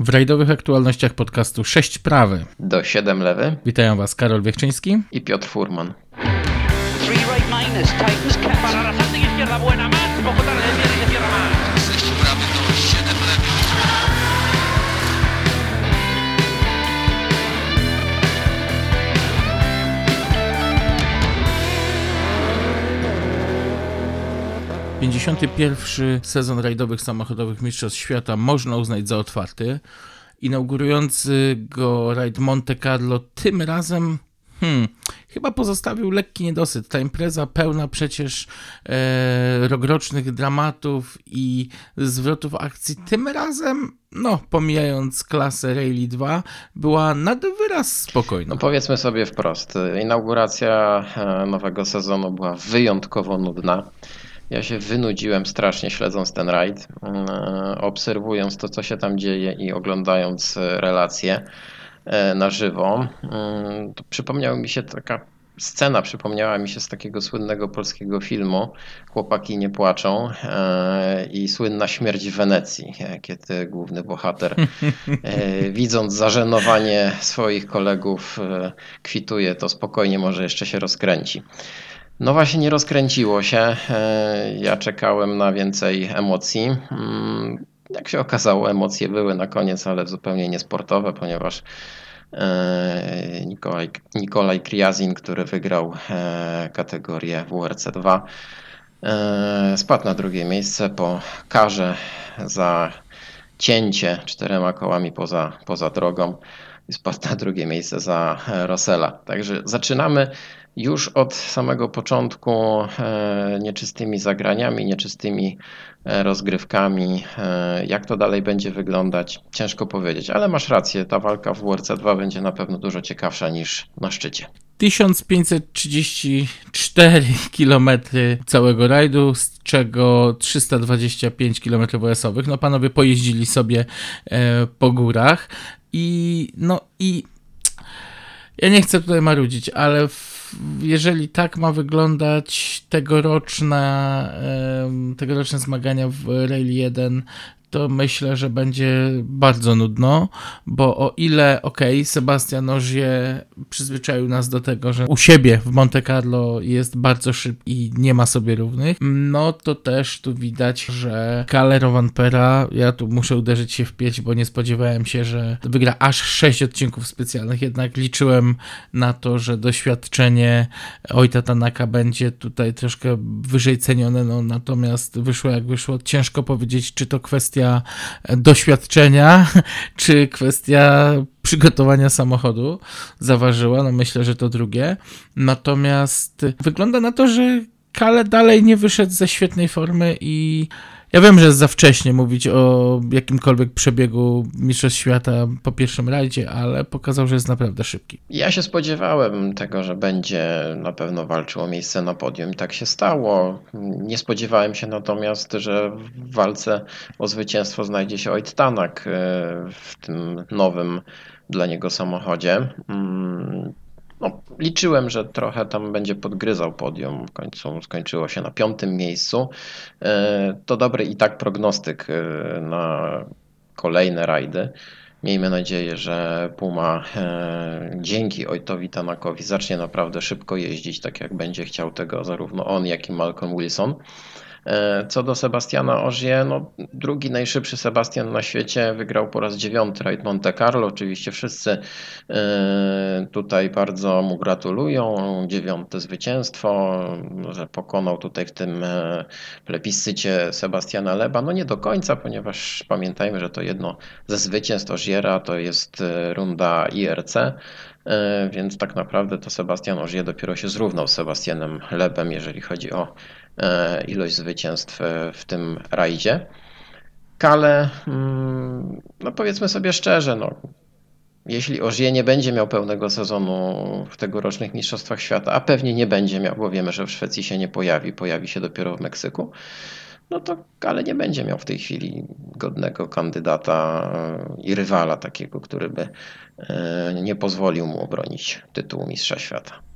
W rajdowych aktualnościach podcastu 6 prawy. Do 7 lewy. Witają Was Karol Wiechczyński i Piotr Furman. Three right minus, Titans 51. sezon rajdowych samochodowych Mistrzostw Świata można uznać za otwarty. Inaugurujący go rajd Monte Carlo tym razem Hmm, chyba pozostawił lekki niedosyt. Ta impreza pełna przecież e, rokrocznych dramatów i zwrotów akcji. Tym razem, no, pomijając klasę Rally 2, była nad wyraz spokojna. No powiedzmy sobie wprost, inauguracja e, nowego sezonu była wyjątkowo nudna. Ja się wynudziłem strasznie śledząc ten rajd, e, obserwując to, co się tam dzieje i oglądając e, relacje. E, na żywo, mm, przypomniała mi się taka scena, przypomniała mi się z takiego słynnego polskiego filmu Chłopaki nie płaczą i słynna śmierć w Wenecji, kiedy główny bohater widząc zażenowanie swoich kolegów kwituje, to spokojnie może jeszcze się rozkręci. No właśnie nie rozkręciło się. Ja czekałem na więcej emocji. Mm, jak się okazało, emocje były na koniec, ale zupełnie niesportowe, ponieważ e, Nikolaj, Nikolaj Kriazin, który wygrał e, kategorię WRC 2, e, spadł na drugie miejsce po karze za cięcie czterema kołami poza, poza drogą i spadł na drugie miejsce za Rossella. Także zaczynamy już od samego początku e, nieczystymi zagraniami, nieczystymi e, rozgrywkami. E, jak to dalej będzie wyglądać, ciężko powiedzieć, ale masz rację, ta walka w WRC2 będzie na pewno dużo ciekawsza niż na szczycie. 1534 km całego rajdu, z czego 325 km OS-owych. No panowie pojeździli sobie po górach i no i ja nie chcę tutaj marudzić, ale w jeżeli tak ma wyglądać tegoroczne, tegoroczne zmagania w Rail 1, to myślę, że będzie bardzo nudno, bo o ile, okej, okay, Sebastian Ożie przyzwyczaił nas do tego, że u siebie w Monte Carlo jest bardzo szybki i nie ma sobie równych, no to też tu widać, że Calero Vampera, ja tu muszę uderzyć się w pięć, bo nie spodziewałem się, że wygra aż sześć odcinków specjalnych, jednak liczyłem na to, że doświadczenie Ojta Tanaka będzie tutaj troszkę wyżej cenione, no natomiast wyszło jak wyszło. Ciężko powiedzieć, czy to kwestia kwestia doświadczenia, czy kwestia przygotowania samochodu zaważyła. No myślę, że to drugie. Natomiast wygląda na to, że Kale dalej nie wyszedł ze świetnej formy i ja wiem, że jest za wcześnie mówić o jakimkolwiek przebiegu Mistrzostw Świata po pierwszym rajdzie, ale pokazał, że jest naprawdę szybki. Ja się spodziewałem tego, że będzie na pewno walczył o miejsce na podium tak się stało. Nie spodziewałem się natomiast, że w walce o zwycięstwo znajdzie się Ojt Tanak e, w tym nowym dla niego samochodzie. No, liczyłem, że trochę tam będzie podgryzał podium. W końcu skończyło się na piątym miejscu. E, to dobry i tak prognostyk e, na kolejne rajdy. Miejmy nadzieję, że Puma e, dzięki Ojtowi Tanakowi zacznie naprawdę szybko jeździć, tak jak będzie chciał tego zarówno on, jak i Malcolm Wilson. E, co do Sebastiana Ożie, no, drugi najszybszy Sebastian na świecie wygrał po raz dziewiąty Raid Monte Carlo. Oczywiście wszyscy e, tutaj bardzo mu gratulują. Dziewiąte zwycięstwo, że pokonał tutaj w tym e, plebiscycie Sebastiana Leba. No nie do końca, ponieważ pamiętajmy, że to jedno ze zwycięstw Ożiera to jest runda IRC. Więc tak naprawdę to Sebastian Ożie dopiero się zrównał z Sebastianem Lebem, jeżeli chodzi o ilość zwycięstw e, w tym rajdzie. Kale, mm, no powiedzmy sobie szczerze, no, jeśli Ożie nie będzie miał pełnego sezonu w tegorocznych Mistrzostwach Świata, a pewnie nie będzie miał, bo wiemy, że w Szwecji się nie pojawi, pojawi się dopiero w Meksyku, no to Kale nie będzie miał w tej chwili godnego kandydata e, i rywala takiego, który by nie pozwolił mu obronić tytułu Mistrza Świata.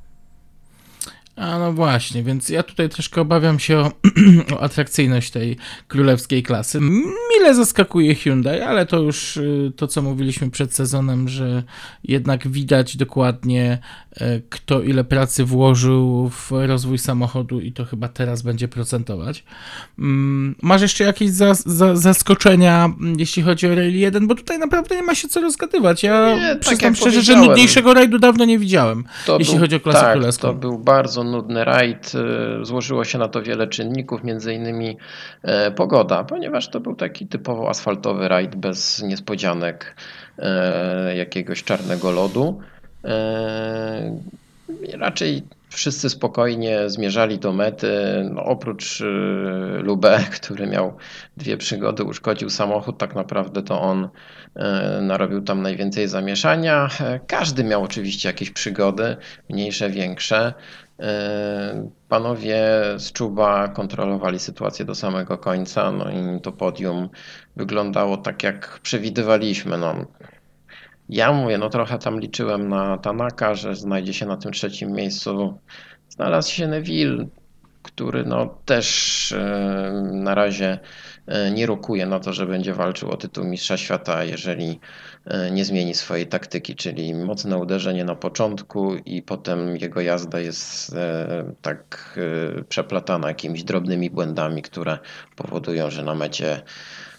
A no właśnie, więc ja tutaj troszkę obawiam się o, o, atrakcyjność tej królewskiej klasy. Mile zaskakuje Hyundai, ale to już y, to, co mówiliśmy przed sezonem, że jednak widać dokładnie, e, kto ile pracy włożył w rozwój samochodu i to chyba teraz będzie procentować. Mm, masz jeszcze jakieś za, za, zaskoczenia, jeśli chodzi o Rally 1? Bo tutaj naprawdę nie ma się co rozgadywać. Ja nie, tak przyznam szczerze, że nudniejszego rajdu dawno nie widziałem, to jeśli był, chodzi o klasę tak, królewską. to był bardzo nudny rajd. Y, złożyło się na to wiele czynników, między innymi e, pogoda, ponieważ to był taki typowo asfaltowy rajd bez niespodzianek e, jakiegoś czarnego lodu. E, raczej wszyscy spokojnie zmierzali do mety. No, oprócz y, Lube, który miał dwie przygody, uszkodził samochód, tak naprawdę to on narobił tam najwięcej zamieszania. Każdy miał oczywiście jakieś przygody, mniejsze, większe. Y, panowie z Czuba kontrolowali sytuację do samego końca, no i to podium wyglądało tak, jak przewidywaliśmy. No, ja mówię, no trochę tam liczyłem na Tanaka, że znajdzie się na tym trzecim miejscu. Znalazł się Neville, który no też e, na razie e, nie rokuje na to, że będzie walczył o tytuł Mistrza Świata, jeżeli e, nie zmieni swojej taktyki, czyli mocne uderzenie na początku i potem jego jazda jest tak przeplatana jakimiś drobnymi błędami, które powodują, że na mecie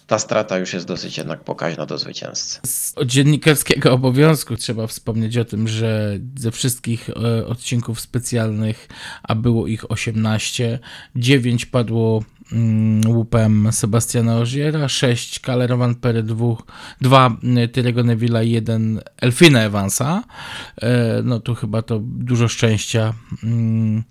ta strata już jest dosyć jednak pokaźna do zwycięzcy. Z dziennikarskiego obowiązku trzeba wspomnieć o tym, że ze wszystkich e, odcinków specjalnych, a było ich 18, 9 padło łupem Sebastiana Ogiera, 6 Calero Van Pere, 2 Tyrego Neville'a i 1 Elfina Evansa. E, no tu chyba to dużo szczęścia mm,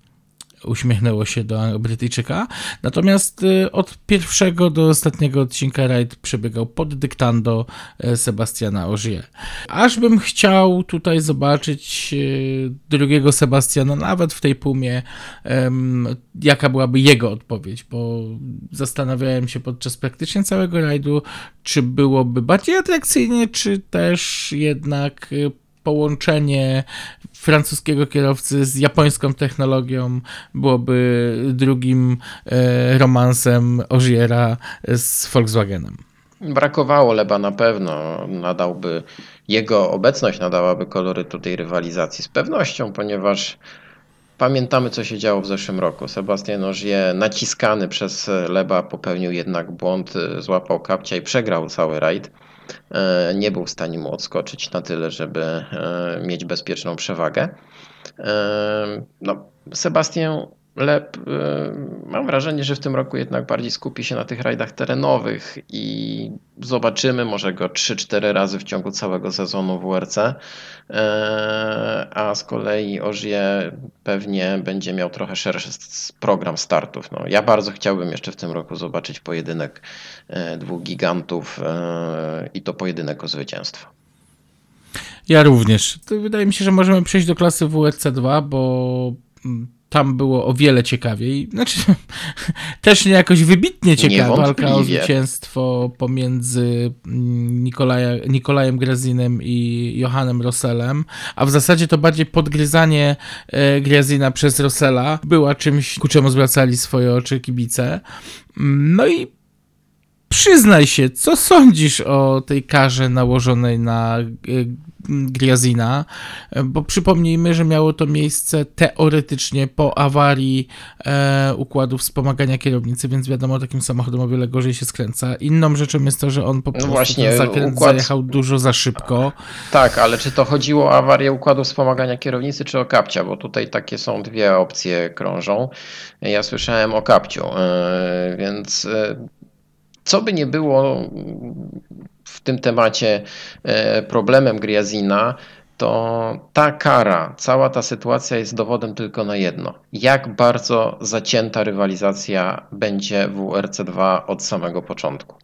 uśmiechnęło się do Brytyjczyka. Natomiast y, od pierwszego do ostatniego odcinka rajd przebiegał pod dyktando e, Sebastiana Ogier. Aż bym chciał tutaj zobaczyć y, drugiego Sebastiana, nawet w tej pumie, jaka byłaby jego odpowiedź, bo zastanawiałem się podczas praktycznie całego rajdu, czy byłoby bardziej atrakcyjnie, czy też jednak y, połączenie francuskiego kierowcy z japońską technologią byłoby drugim e, romansem Ogiera z Volkswagenem. Brakowało Leba na pewno. Nadałby, jego obecność nadałaby kolory tej rywalizacji z pewnością, ponieważ pamiętamy, co się działo w zeszłym roku. Sebastian Ogier naciskany przez Leba popełnił jednak błąd, złapał kapcia i przegrał cały rajd. E, nie był w stanie mu odskoczyć na tyle, żeby e, mieć bezpieczną przewagę. E, no, Sebastian Lep, mam wrażenie, że w tym roku jednak bardziej skupi się na tych rajdach terenowych i zobaczymy może go 3-4 razy w ciągu całego sezonu WRC, a z kolei Ożie pewnie będzie miał trochę szerszy program startów. No, ja bardzo chciałbym jeszcze w tym roku zobaczyć pojedynek dwóch gigantów i to pojedynek o zwycięstwo. Ja również. Wydaje mi się, że możemy przejść do klasy WRC 2, bo mm, tam było o wiele ciekawiej. Znaczy, też nie jakoś wybitnie ciekawa walka o zwycięstwo pomiędzy mm, Nikolaja, Nikolajem Grezinem i Johannem Rosselem, a w zasadzie to bardziej podgryzanie e, Grezina przez Rossella była czymś, ku czemu zwracali swoje oczy kibice. No i przyznaj się, co sądzisz o tej karze nałożonej na e, Griazina, bo przypomnijmy, że miało to miejsce teoretycznie po awarii e, układu wspomagania kierownicy, więc wiadomo, takim samochodem o wiele gorzej się skręca. Inną rzeczą jest to, że on po no prostu no właśnie, zakręt układ... zajechał dużo za szybko. Tak, ale czy to chodziło o awarię układu wspomagania kierownicy, czy o kapcia? Bo tutaj takie są dwie opcje krążą. Ja słyszałem o kapciu, e, więc e, co by nie było w tym temacie e, problemem Griazina, to ta kara, cała ta sytuacja jest dowodem tylko na jedno. Jak bardzo zacięta rywalizacja będzie w WRC2 od samego początku.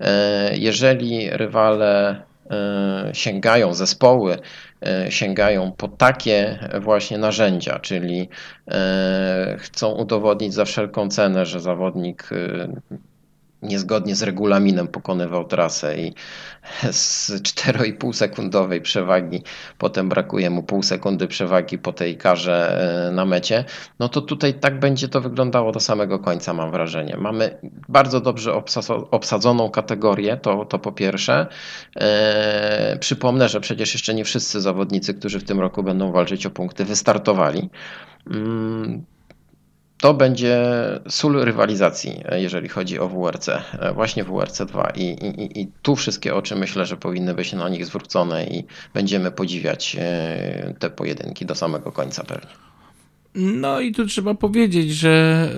E, jeżeli rywale e, sięgają, zespoły sięgają po takie właśnie narzędzia, czyli chcą udowodnić za wszelką cenę, że zawodnik niezgodnie z regulaminem pokonywał trasę i z 4,5 sekundowej przewagi potem brakuje mu pół sekundy przewagi po tej karze e, na mecie, no to tutaj tak będzie to wyglądało do samego końca mam wrażenie. Mamy bardzo dobrze obsadzoną kategorię, to, to po pierwsze. Eee, przypomnę, że przecież jeszcze nie wszyscy zawodnicy, którzy w tym roku będą walczyć o punkty wystartowali. Mm, to będzie sól rywalizacji, jeżeli chodzi o WRC, właśnie WRC 2 I, i, i tu wszystkie oczy myślę, że powinny być na nich zwrócone i będziemy podziwiać e, te pojedynki do samego końca pewnie. No i tu trzeba powiedzieć, że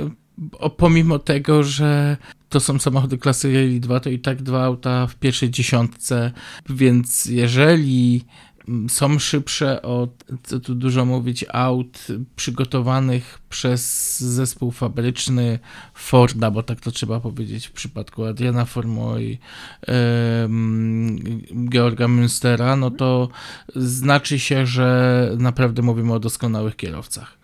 pomimo tego, że to są samochody klasy Rally 2, to i tak dwa auta w pierwszej dziesiątce, więc jeżeli są szybsze od, co tu dużo mówić, aut przygotowanych przez zespół fabryczny Forda, bo tak to trzeba powiedzieć w przypadku Adriana Formo i Georga Münstera, no to znaczy się, że naprawdę mówimy o doskonałych kierowcach.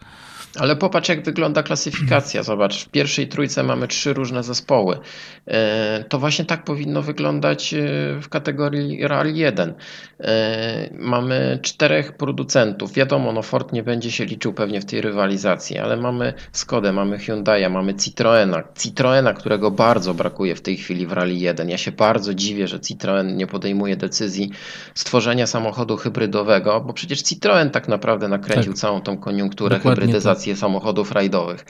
Ale popatrz, jak wygląda klasyfikacja. Zobacz, w pierwszej trójce mamy trzy różne zespoły. E, to właśnie tak powinno wyglądać e, w kategorii RAL 1. E, mamy czterech producentów. Wiadomo, no Ford nie będzie się liczył pewnie w tej rywalizacji, ale mamy Skodę, mamy Hyundai'a, mamy Citroena. Citroena, którego bardzo brakuje w tej chwili w Rally 1. Ja się bardzo dziwię, że Citroen nie podejmuje decyzji stworzenia samochodu hybrydowego, bo przecież Citroen tak naprawdę nakręcił tak. całą tą koniunkturę Dokładnie hybrydyzacji samochodów rajdowych.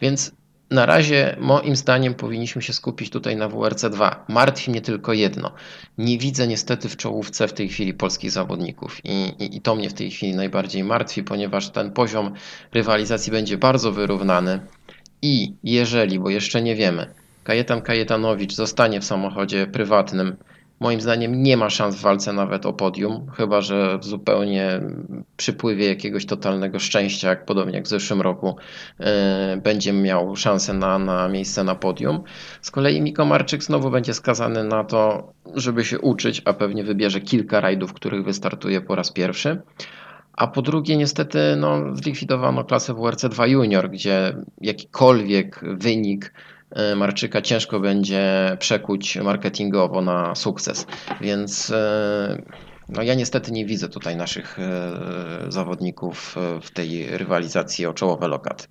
Więc na razie, moim zdaniem, powinniśmy się skupić tutaj na WRC2. Martwi mnie tylko jedno. Nie widzę niestety w czołówce w tej chwili polskich zawodników i, i, i to mnie w tej chwili najbardziej martwi, ponieważ ten poziom rywalizacji będzie bardzo wyrównany. I jeżeli, bo jeszcze nie wiemy, Kajetan Kajetanowicz zostanie w samochodzie prywatnym, Moim zdaniem nie ma szans w walce nawet o podium, chyba że w zupełnie przypływie jakiegoś totalnego szczęścia, jak podobnie jak w zeszłym roku, yy, będzie miał szansę na, na miejsce na podium. Z kolei Miko Marczyk znowu będzie skazany na to, żeby się uczyć, a pewnie wybierze kilka rajdów, w których wystartuje po raz pierwszy. A po drugie, niestety, no, zlikwidowano klasę WRC2 Junior, gdzie jakikolwiek wynik E, Marczyka ciężko będzie przekuć marketingowo na sukces. Więc e, no ja niestety nie widzę tutaj naszych e, zawodników w tej rywalizacji o czołowe lokaty.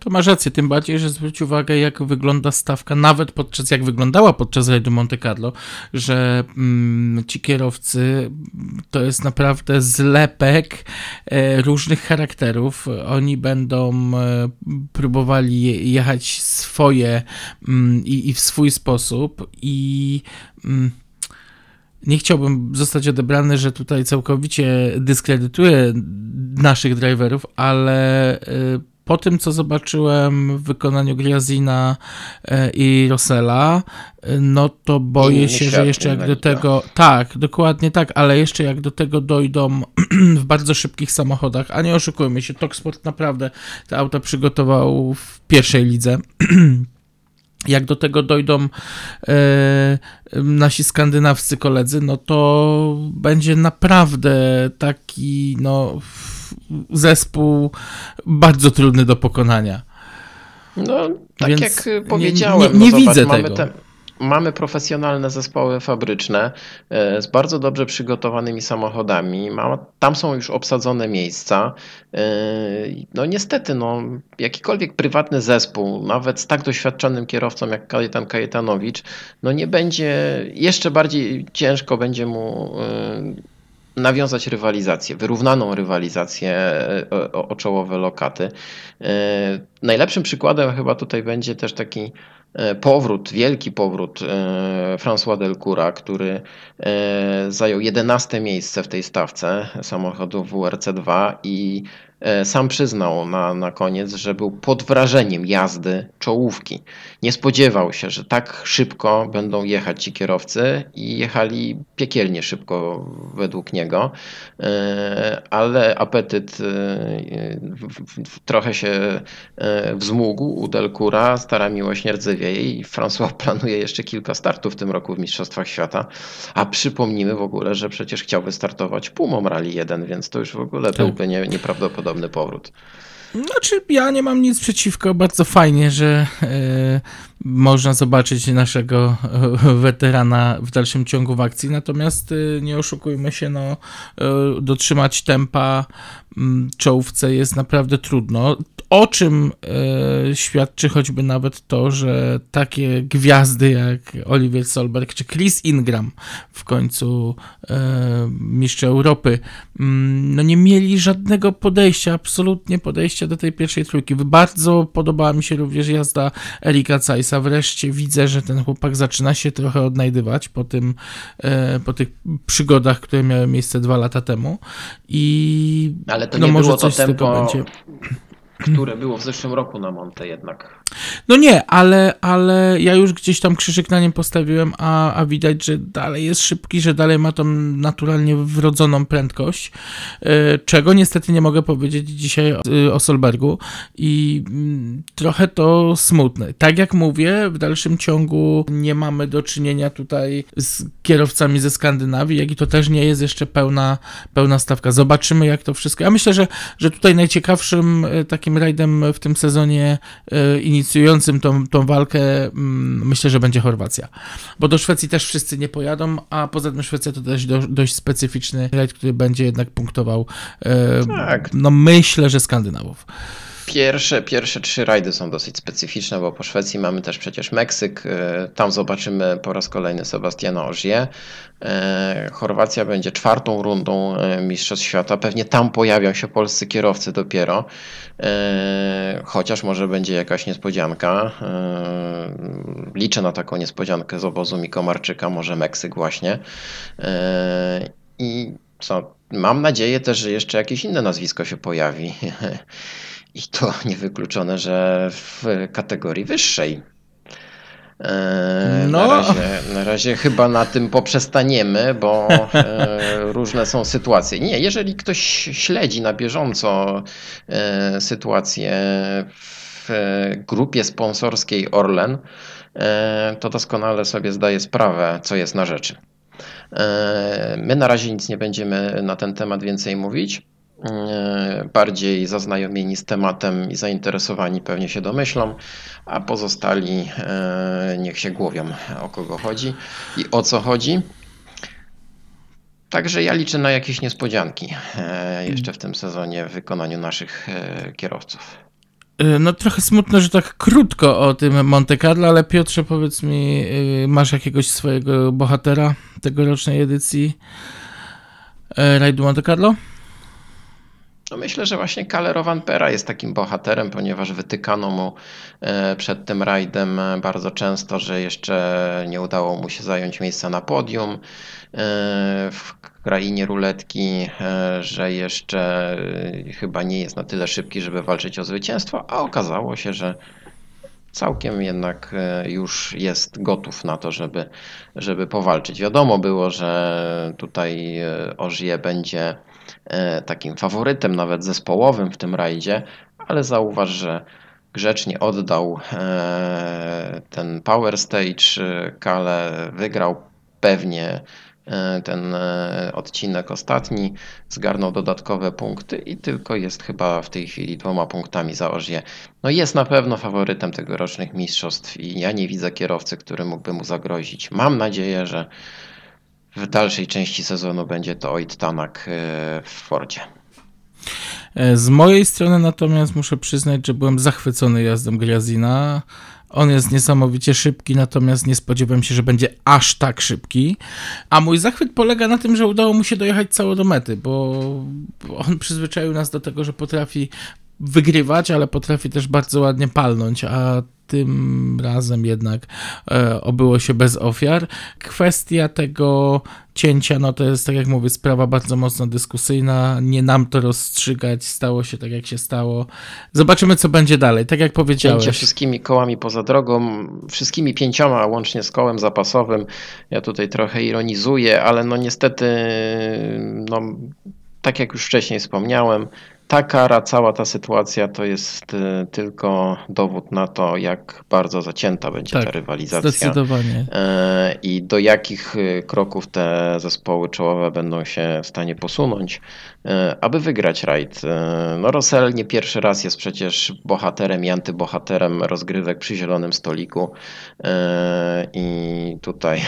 To masz rację, tym bardziej, że zwróć uwagę, jak wygląda stawka, nawet podczas, jak wyglądała podczas rajdu Monte Carlo, że mm, ci kierowcy to jest naprawdę zlepek e, różnych charakterów. Oni będą e, próbowali jechać swoje mm, i, i, w swój sposób i mm, nie chciałbym zostać odebrany, że tutaj całkowicie dyskredytuję naszych driverów, ale e, po tym, co zobaczyłem w wykonaniu Griazina e, i Rossella, e, no to boję się, że jeszcze jak do tego, tak, dokładnie tak, ale jeszcze jak do tego dojdą w bardzo szybkich samochodach, a nie oszukujmy się, Toksport naprawdę te auta przygotował w pierwszej lidze. jak do tego dojdą e, nasi skandynawscy koledzy, no to będzie naprawdę taki no, zespół bardzo trudny do pokonania. No, tak Więc jak powiedziałem, nie, nie, nie no, widzę tego. Te, mamy profesjonalne zespoły fabryczne e, z bardzo dobrze przygotowanymi samochodami. Tam są już obsadzone miejsca. E, no niestety, no, jakikolwiek prywatny zespół, nawet z tak doświadczonym kierowcą jak Kajetan Kajetanowicz, no nie będzie, jeszcze bardziej ciężko będzie mu e, nawiązać rywalizację, wyrównaną rywalizację o, o czołowe lokaty. Najlepszym przykładem chyba tutaj będzie też taki E, powrót, wielki powrót e, François Delcoura, który e, zajął 11 miejsce w tej stawce samochodu WRC2 i E, sam przyznał na, na koniec, że był pod wrażeniem jazdy czołówki. Nie spodziewał się, że tak szybko będą jechać ci kierowcy i jechali piekielnie szybko według niego, e, ale apetyt e, trochę się wzmógł u Delcura, stara miłość nie rdzewieje i François planuje jeszcze kilka startów w tym roku w Mistrzostwach Świata, a przypomnijmy w ogóle, że przecież chciał wystartować Pumą Rally 1, więc to już w ogóle tak. byłby nie, nieprawdopodobny podobny powrót. Znaczy, ja nie mam nic przeciwko. Bardzo fajnie, że e, można zobaczyć naszego e, weterana w dalszym ciągu w akcji. Natomiast e, nie oszukujmy się, no, e, dotrzymać tempa czołówce jest naprawdę trudno. O czym e, świadczy choćby nawet to, że takie gwiazdy jak Oliver Solberg czy Chris Ingram w końcu e, mistrz Europy, mm, no nie mieli żadnego podejścia, absolutnie podejścia do tej pierwszej trójki. Bardzo podobała mi się również jazda Erika Zeissa. Wreszcie widzę, że ten chłopak zaczyna się trochę odnajdywać po, tym, e, po tych przygodach, które miały miejsce dwa lata temu i Ale to no nie może było to tempo, które było w zeszłym roku na Monte jednak. No nie, ale, ale ja już gdzieś tam krzyżyk na nim postawiłem, a, a widać, że dalej jest szybki, że dalej ma tą naturalnie wrodzoną prędkość, e, czego niestety nie mogę powiedzieć dzisiaj o, o Solbergu i mm, trochę to smutne. Tak jak mówię, w dalszym ciągu nie mamy do czynienia tutaj z kierowcami ze Skandynawii, jak i to też nie jest jeszcze pełna, pełna stawka. Zobaczymy jak to wszystko. Ja myślę, że, że tutaj najciekawszym e, takim rajdem w tym sezonie e, inicjującym tą, tą walkę mm, myślę, że będzie Chorwacja. Bo do Szwecji też wszyscy nie pojadą, a poza tym Szwecja to też do, dość specyficzny rajd, który będzie jednak punktował e, Tak. no myślę, że Skandynawów. Pierwsze, pierwsze trzy rajdy są dosyć specyficzne, bo po Szwecji mamy też przecież Meksyk. e, Tam zobaczymy po raz kolejny Sebastiana Ogier. E, Chorwacja będzie czwartą rundą e, Mistrzostw Świata. Pewnie tam pojawią się polscy kierowcy dopiero. Chociaż może będzie jakaś niespodzianka. Liczę na taką niespodziankę z obozu Mikomarczyka, może Meksyk właśnie. I co? Mam nadzieję też, że jeszcze jakieś inne nazwisko się pojawi. I to niewykluczone, że w kategorii wyższej. E, No. Na, razie, na razie chyba na tym poprzestaniemy, bo e, różne są sytuacje. Nie, jeżeli ktoś śledzi na bieżąco e, sytuację w grupie sponsorskiej Orlen, to doskonale sobie zdaje sprawę, co jest na rzeczy. My na razie nic nie będziemy na ten temat więcej mówić. E, Bardziej zaznajomieni z tematem i zainteresowani pewnie się domyślą, a pozostali e, niech się głowią o kogo chodzi i o co chodzi. Także ja liczę na jakieś niespodzianki e, jeszcze w tym sezonie w wykonaniu naszych kierowców. No trochę smutno, że tak krótko o tym Monte Carlo, ale Piotrze powiedz mi, masz jakiegoś swojego bohatera tegorocznej edycji rajdu Monte Carlo? No myślę, że właśnie Kalle Pera jest takim bohaterem, ponieważ wytykano mu e, przed tym rajdem e, bardzo często, że jeszcze nie udało mu się zająć miejsca na podium e, w krainie ruletki, że jeszcze chyba nie jest na tyle szybki, żeby walczyć o zwycięstwo, a okazało się, że całkiem jednak już jest gotów na to, żeby, żeby powalczyć. Wiadomo było, że tutaj Ożie będzie takim faworytem, nawet zespołowym w tym rajdzie, ale zauważ, że grzecznie oddał e, ten Power Stage. Kale wygrał pewnie e, ten e, odcinek ostatni, zgarnął dodatkowe punkty i tylko jest chyba w tej chwili dwoma punktami za Ożie. No jest na pewno faworytem tegorocznych mistrzostw i ja nie widzę kierowcy, który mógłby mu zagrozić. Mam nadzieję, że w dalszej części sezonu będzie to Oit Tanak e, w Fordzie. E, Z mojej strony natomiast muszę przyznać, że byłem zachwycony jazdą Grazina. On jest niesamowicie szybki, natomiast nie spodziewałem się, że będzie aż tak szybki. A mój zachwyt polega na tym, że udało mu się dojechać cało do mety, bo on przyzwyczaił nas do tego, że potrafi wygrywać, ale potrafi też bardzo ładnie palnąć, a tym razem jednak e, obyło się bez ofiar. Kwestia tego cięcia, no to jest, tak jak mówię, sprawa bardzo mocno dyskusyjna. Nie nam to rozstrzygać, stało się tak, jak się stało. Zobaczymy, co będzie dalej. Tak jak Cięcie powiedziałeś. wszystkimi kołami poza drogą, wszystkimi pięcioma, łącznie z kołem zapasowym. Ja tutaj trochę ironizuję, ale no niestety, no, tak jak już wcześniej wspomniałem, ta cała ta sytuacja to jest y, tylko dowód na to, jak bardzo zacięta będzie tak, ta rywalizacja. Zdecydowanie. E, I do jakich y, kroków te zespoły czołowe będą się w stanie posunąć, e, aby wygrać rajd. E, no Rosell nie pierwszy raz jest przecież bohaterem i antybohaterem rozgrywek przy zielonym stoliku. I tutaj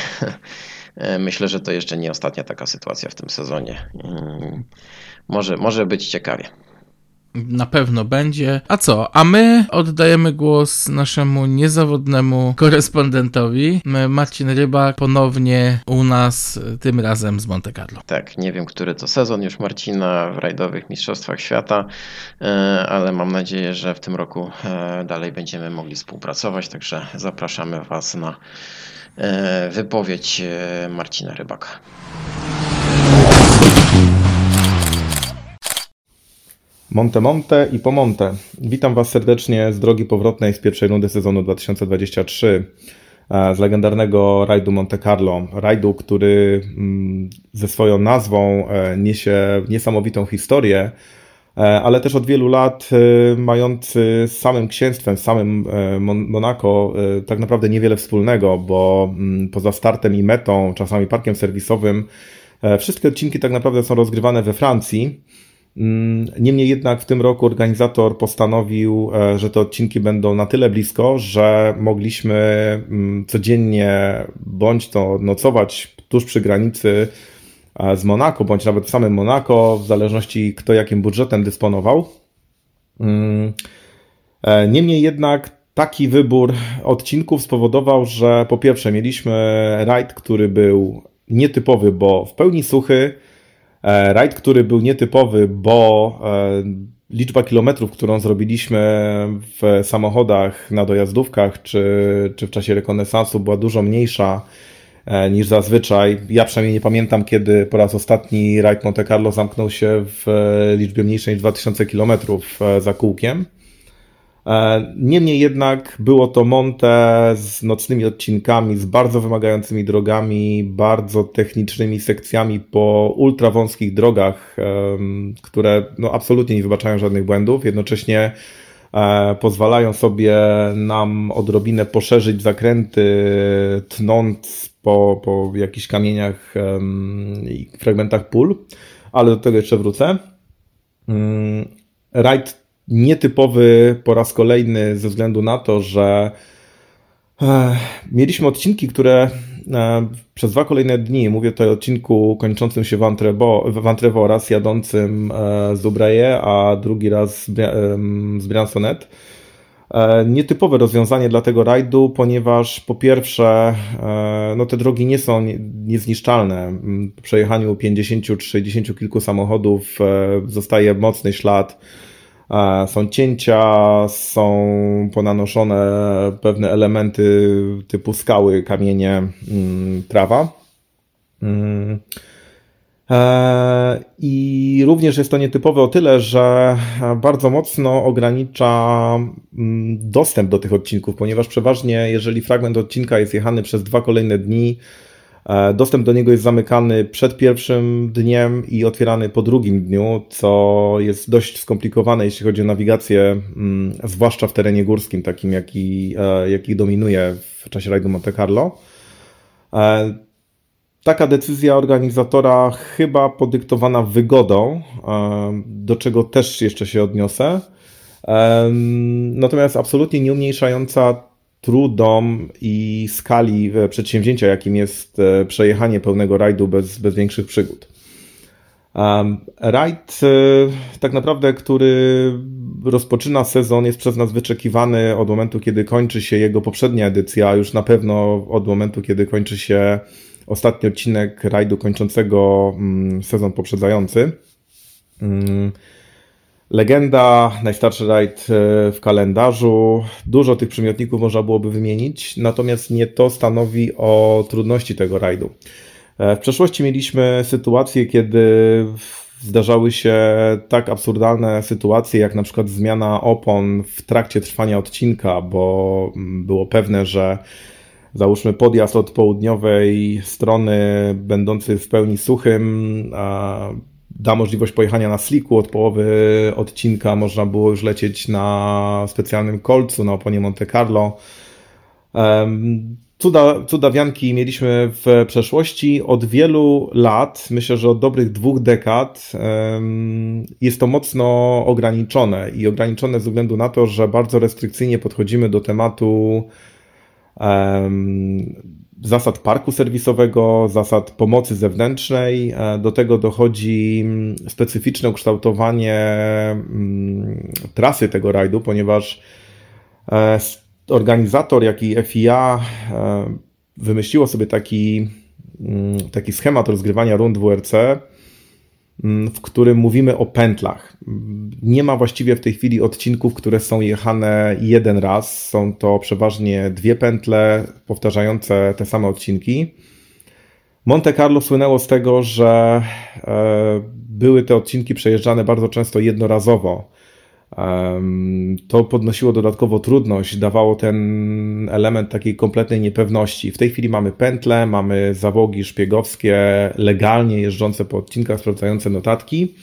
myślę, że to jeszcze nie ostatnia taka sytuacja w tym sezonie. Może, może być ciekawie. Na pewno będzie. A co? A my oddajemy głos naszemu niezawodnemu korespondentowi. Marcin Rybak ponownie u nas, tym razem z Monte Carlo. Tak, nie wiem, który to sezon już Marcina w rajdowych Mistrzostwach Świata, e, ale mam nadzieję, że w tym roku e, dalej będziemy mogli współpracować, także zapraszamy Was na e, wypowiedź Marcina Rybaka. Monte Monte i po Monte. Witam Was serdecznie z drogi powrotnej z pierwszej rundy sezonu 2023 e, z legendarnego rajdu Monte Carlo. Rajdu, który mm, ze swoją nazwą e, niesie niesamowitą historię, e, ale też od wielu lat mający z samym księstwem, z samym Monaco tak naprawdę niewiele wspólnego, bo mm, poza startem i metą, czasami parkiem serwisowym, wszystkie odcinki tak naprawdę są rozgrywane we Francji. Mm, niemniej jednak w tym roku organizator postanowił, e, że te odcinki będą na tyle blisko, że mogliśmy mm, codziennie bądź to nocować tuż przy granicy e, z Monako, bądź nawet w samym Monako, w zależności kto jakim budżetem dysponował. Mm, e, niemniej jednak taki wybór odcinków spowodował, że po pierwsze mieliśmy rajd, który był nietypowy, bo w pełni suchy, rajd, który był nietypowy, bo e, liczba kilometrów, którą zrobiliśmy w samochodach na dojazdówkach czy, czy w czasie rekonesansu była dużo mniejsza e, niż zazwyczaj. Ja przynajmniej nie pamiętam, kiedy po raz ostatni rajd Monte Carlo zamknął się w liczbie mniejszej niż 2000 kilometrów za kółkiem. E, niemniej jednak było to Monte z nocnymi odcinkami, z bardzo wymagającymi drogami, bardzo technicznymi sekcjami po ultra wąskich drogach, które no, absolutnie nie wybaczają żadnych błędów. Jednocześnie e, pozwalają sobie nam odrobinę poszerzyć zakręty, tnąc po, po jakichś kamieniach i fragmentach pól, ale do tego jeszcze wrócę. Mm, rajd nietypowy po raz kolejny ze względu na to, że e, mieliśmy odcinki, które e, przez dwa kolejne dni, mówię tutaj o odcinku kończącym się w Antrevo raz jadącym e, z Ubraje, a drugi raz z Briansonet. Nietypowe rozwiązanie dla tego rajdu, ponieważ po pierwsze, no te drogi nie są niezniszczalne. Po przejechaniu 50 czy 60 kilku samochodów zostaje mocny ślad są cięcia, są ponanoszone pewne elementy typu skały, kamienie, mm, trawa. Mm. E, I również jest to nietypowe o tyle, że bardzo mocno ogranicza mm, dostęp do tych odcinków, ponieważ przeważnie, jeżeli fragment odcinka jest jechany przez dwa kolejne dni, E, dostęp do niego jest zamykany przed pierwszym dniem i otwierany po drugim dniu, co jest dość skomplikowane, jeśli chodzi o nawigację, mm, zwłaszcza w terenie górskim, takim jaki, e, jaki dominuje w czasie rajdu Monte Carlo. E, taka decyzja organizatora chyba podyktowana wygodą, do czego też jeszcze się odniosę. Natomiast absolutnie nie umniejszająca trudom i skali e, przedsięwzięcia, jakim jest e, przejechanie pełnego rajdu bez, bez większych przygód. Rajd, e, tak naprawdę, który rozpoczyna sezon, jest przez nas wyczekiwany od momentu, kiedy kończy się jego poprzednia edycja, a już na pewno od momentu, kiedy kończy się ostatni odcinek rajdu kończącego mm, sezon poprzedzający. Mm, Legenda, najstarszy rajd e, w kalendarzu. Dużo tych przymiotników można byłoby wymienić, natomiast nie to stanowi o trudności tego rajdu. E, w przeszłości mieliśmy sytuacje, kiedy zdarzały się tak absurdalne sytuacje, jak na przykład zmiana opon w trakcie trwania odcinka, bo było pewne, że załóżmy podjazd od południowej strony, będący w pełni suchym, da możliwość pojechania na sliku. Od połowy odcinka można było już lecieć na specjalnym kolcu na oponie Monte Carlo. Cuda, cudawianki mieliśmy w przeszłości. Od wielu lat, myślę, że od dobrych dwóch dekad, jest to mocno ograniczone i ograniczone ze względu na to, że bardzo restrykcyjnie podchodzimy do tematu zasad parku serwisowego, zasad pomocy zewnętrznej. E, do tego dochodzi mm, specyficzne ukształtowanie mm, trasy tego rajdu, ponieważ e, organizator, jak i FIA e, wymyśliło sobie taki, mm, taki schemat rozgrywania rund WRC, w którym mówimy o pętlach. Nie ma właściwie w tej chwili odcinków, które są jechane jeden raz. Są to przeważnie dwie pętle powtarzające te same odcinki. Monte Carlo słynęło z tego, że e, były te odcinki przejeżdżane bardzo często jednorazowo to podnosiło dodatkowo trudność, dawało ten element takiej kompletnej niepewności. W tej chwili mamy pętle, mamy załogi szpiegowskie, legalnie jeżdżące po odcinkach, sprawdzające notatki.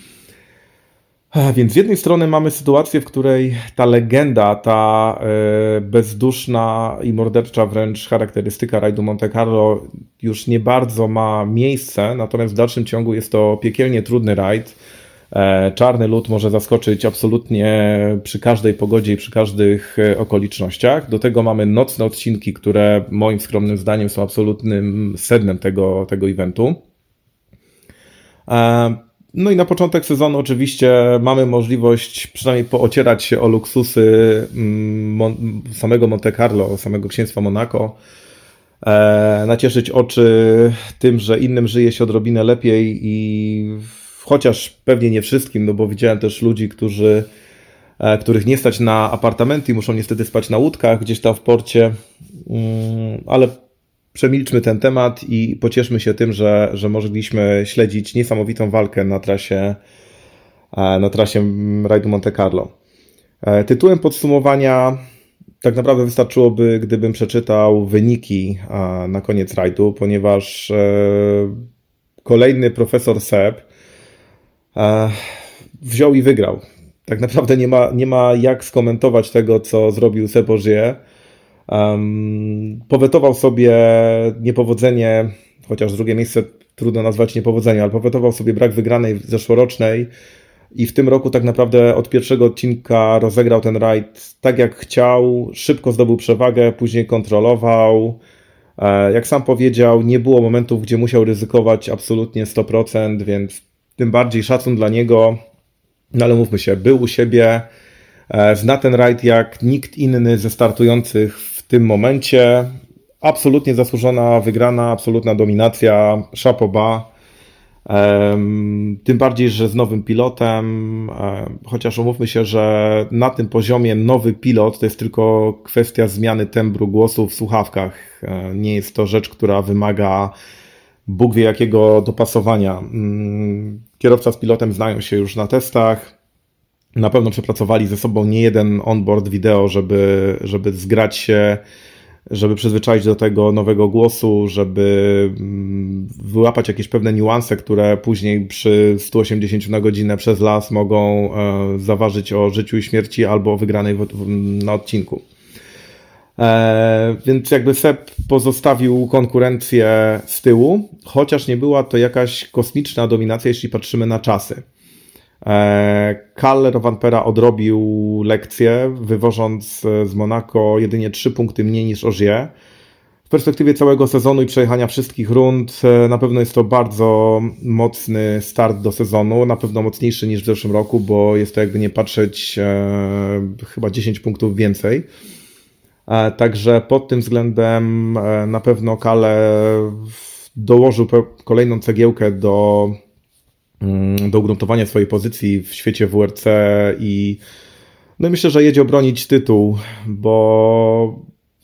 Więc z jednej strony mamy sytuację, w której ta legenda, ta e, bezduszna i mordercza wręcz charakterystyka rajdu Monte Carlo już nie bardzo ma miejsce, natomiast w dalszym ciągu jest to piekielnie trudny rajd czarny lód może zaskoczyć absolutnie przy każdej pogodzie i przy każdych e, okolicznościach. Do tego mamy nocne odcinki, które moim skromnym zdaniem są absolutnym sednem tego, tego eventu. E, no i na początek sezonu oczywiście mamy możliwość przynajmniej poocierać się o luksusy mm, samego Monte Carlo, samego księstwa Monaco, nacieszyć oczy tym, że innym żyje się odrobinę lepiej i chociaż pewnie nie wszystkim, no bo widziałem też ludzi, którzy, e, których nie stać na apartamenty i muszą niestety spać na łódkach gdzieś tam w porcie, mm, ale przemilczmy ten temat i pocieszmy się tym, że, że mogliśmy śledzić niesamowitą walkę na trasie, e, na trasie rajdu Monte Carlo. E, tytułem podsumowania tak naprawdę wystarczyłoby, gdybym przeczytał wyniki na koniec rajdu, ponieważ kolejny profesor Seb wziął i wygrał. Tak naprawdę nie ma, nie ma jak skomentować tego, co zrobił Sebożie. Um, powetował sobie niepowodzenie, chociaż drugie miejsce trudno nazwać niepowodzeniem, ale powetował sobie brak wygranej zeszłorocznej i w tym roku tak naprawdę od pierwszego odcinka rozegrał ten rajd tak jak chciał, szybko zdobył przewagę, później kontrolował. E, jak sam powiedział, nie było momentów, gdzie musiał ryzykować absolutnie 100%, więc tym bardziej szacun dla niego. No ale mówmy się, był u siebie, e, zna ten rajd jak nikt inny ze startujących w tym momencie. Absolutnie zasłużona wygrana, absolutna dominacja, szapoba. Tym bardziej, że z nowym pilotem, chociaż umówmy się, że na tym poziomie nowy pilot to jest tylko kwestia zmiany tembru głosu w słuchawkach. E, nie jest to rzecz, która wymaga Bóg wie jakiego dopasowania. Mm, kierowca z pilotem znają się już na testach. Na pewno przepracowali ze sobą nie jeden onboard wideo, żeby, żeby zgrać się, żeby przyzwyczaić do tego nowego głosu, żeby mm, wyłapać jakieś pewne niuanse, które później przy 180 na godzinę przez las mogą e, zaważyć o życiu i śmierci albo o wygranej na odcinku. E, więc jakby Seb pozostawił konkurencję z tyłu, chociaż nie była to jakaś kosmiczna dominacja, jeśli patrzymy na czasy. E, Kaller Vampera odrobił lekcję, wywożąc z Monaco jedynie 3 punkty mniej niż Ogier. W perspektywie całego sezonu i przejechania wszystkich rund, e, na pewno jest to bardzo mocny start do sezonu, na pewno mocniejszy niż w zeszłym roku, bo jest to jakby nie patrzeć e, chyba 10 punktów więcej. E, także pod tym względem e, na pewno Kale dołożył kolejną cegiełkę do, mm, do ugruntowania swojej pozycji w świecie WRC i no myślę, że jedzie obronić tytuł, bo,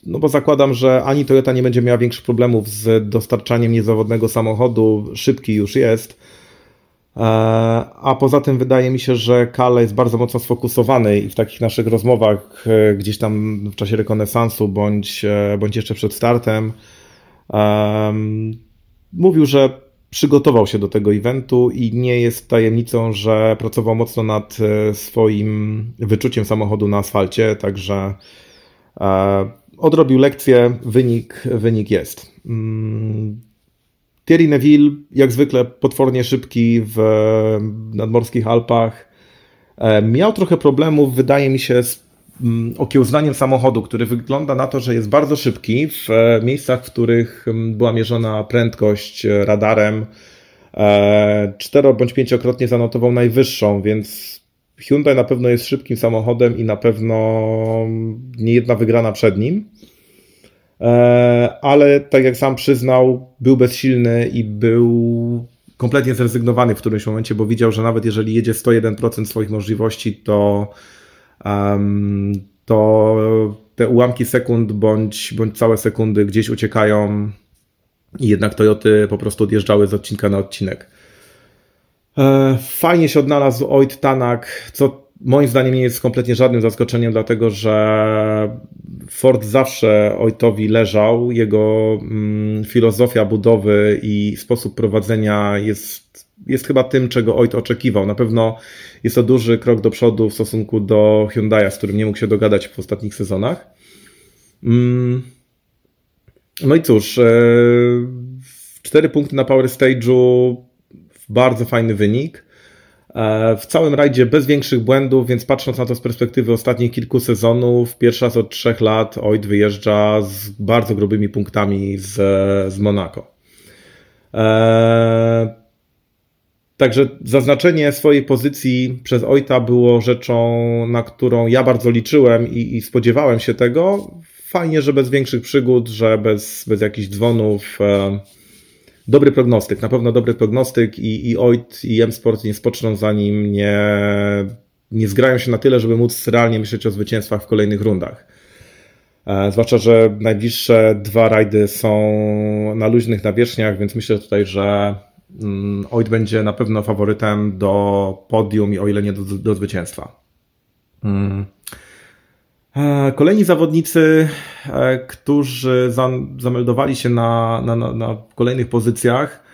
no bo zakładam, że ani Toyota nie będzie miała większych problemów z dostarczaniem niezawodnego samochodu, szybki już jest, a poza tym wydaje mi się, że Kale jest bardzo mocno sfokusowany i w takich naszych rozmowach e, gdzieś tam w czasie rekonesansu bądź, e, bądź jeszcze przed startem mówił, że przygotował się do tego eventu i nie jest tajemnicą, że pracował mocno nad e, swoim wyczuciem samochodu na asfalcie, także e, odrobił lekcję, wynik, wynik jest. Mm, Thierry Neville, jak zwykle potwornie szybki w nadmorskich Alpach. E, miał trochę problemów, wydaje mi się, z mm, okiełznaniem samochodu, który wygląda na to, że jest bardzo szybki w e, miejscach, w których mm, była mierzona prędkość e, radarem. Cztero bądź pięciokrotnie zanotował najwyższą, więc Hyundai na pewno jest szybkim samochodem i na pewno nie jedna wygrana przed nim. Ale tak jak sam przyznał, był bezsilny i był kompletnie zrezygnowany w którymś momencie, bo widział, że nawet jeżeli jedzie 101% swoich możliwości, to, um, to te ułamki sekund bądź, bądź całe sekundy gdzieś uciekają i jednak Toyoty po prostu odjeżdżały z odcinka na odcinek. E, fajnie się odnalazł Oit Tanak, co moim zdaniem nie jest kompletnie żadnym zaskoczeniem, dlatego że Ford zawsze Ojtowi leżał. Jego mm, filozofia budowy i sposób prowadzenia jest, jest chyba tym, czego Ojt oczekiwał. Na pewno jest to duży krok do przodu w stosunku do Hyundai'a, z którym nie mógł się dogadać w ostatnich sezonach. Mm. No i cóż, e, cztery punkty na Power Stage'u, bardzo fajny wynik. E, w całym rajdzie bez większych błędów, więc patrząc na to z perspektywy ostatnich kilku sezonów, pierwszy raz od trzech lat Oid wyjeżdża z bardzo grubymi punktami z, z Monaco. Eee, także zaznaczenie swojej pozycji przez Ojta było rzeczą, na którą ja bardzo liczyłem i, i spodziewałem się tego. Fajnie, że bez większych przygód, że bez, bez jakichś dzwonów. E, dobry prognostyk, na pewno dobry prognostyk i, i OIT i M-Sport nie spoczną za nim, nie, nie zgrają się na tyle, żeby móc realnie myśleć o zwycięstwach w kolejnych rundach. E, zwłaszcza, że najbliższe dwa rajdy są na luźnych nawierzchniach, więc myślę tutaj, że mm, OIT będzie na pewno faworytem do podium i o ile nie do, do zwycięstwa. Mm. E, kolejni zawodnicy, e, którzy zameldowali się na, na, na, kolejnych pozycjach,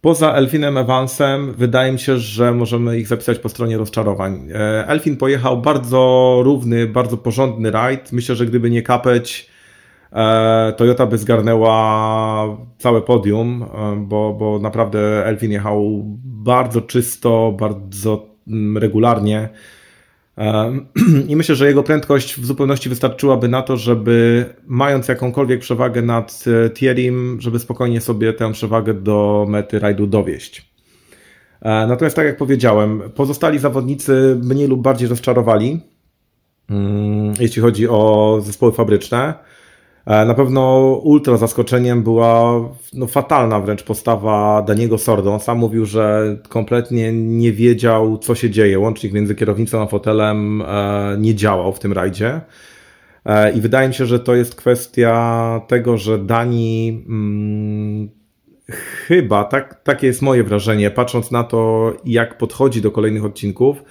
Poza Elfinem Evansem, wydaje mi się, że możemy ich zapisać po stronie rozczarowań. E, Elfin pojechał bardzo równy, bardzo porządny rajd. Myślę, że gdyby nie kapeć, Toyota by zgarnęła całe podium, bo, bo naprawdę Elfin jechał bardzo czysto, bardzo mm, regularnie. I myślę, że jego prędkość w zupełności wystarczyłaby na to, żeby mając jakąkolwiek przewagę nad e, Thierrym, żeby spokojnie sobie tę przewagę do mety rajdu dowieść. E, natomiast tak jak powiedziałem, pozostali zawodnicy mniej lub bardziej rozczarowali, mm, jeśli chodzi o zespoły fabryczne. E, na pewno ultra zaskoczeniem była no, fatalna wręcz postawa Daniego Sordo. Sam mówił, że kompletnie nie wiedział, co się dzieje. Łącznik między kierownicą a fotelem e, nie działał w tym rajdzie. E, I wydaje mi się, że to jest kwestia tego, że Dani hmm, chyba, tak, takie jest moje wrażenie, patrząc na to, jak podchodzi do kolejnych odcinków,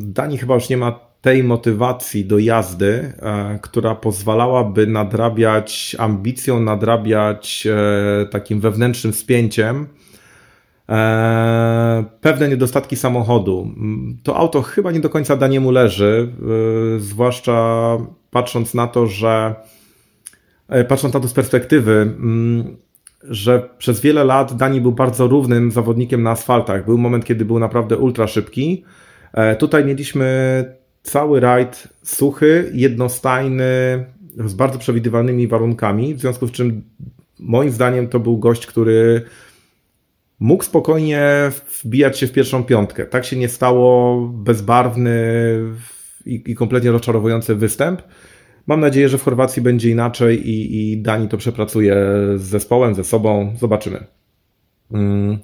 Dani chyba już nie ma tej motywacji do jazdy, e, która pozwalałaby nadrabiać ambicją, nadrabiać e, takim wewnętrznym spięciem e, pewne niedostatki samochodu. To auto chyba nie do końca Daniemu leży, zwłaszcza patrząc na to, że patrząc na to z perspektywy, że przez wiele lat Dani był bardzo równym zawodnikiem na asfaltach. Był moment, kiedy był naprawdę ultra szybki. Tutaj mieliśmy cały rajd suchy, jednostajny, z bardzo przewidywalnymi warunkami, w związku z czym moim zdaniem to był gość, który mógł spokojnie wbijać się w pierwszą piątkę. Tak się nie stało, bezbarwny i, kompletnie rozczarowujący występ. Mam nadzieję, że w Chorwacji będzie inaczej i, i Dani to przepracuje z zespołem, ze sobą. Zobaczymy. Mm.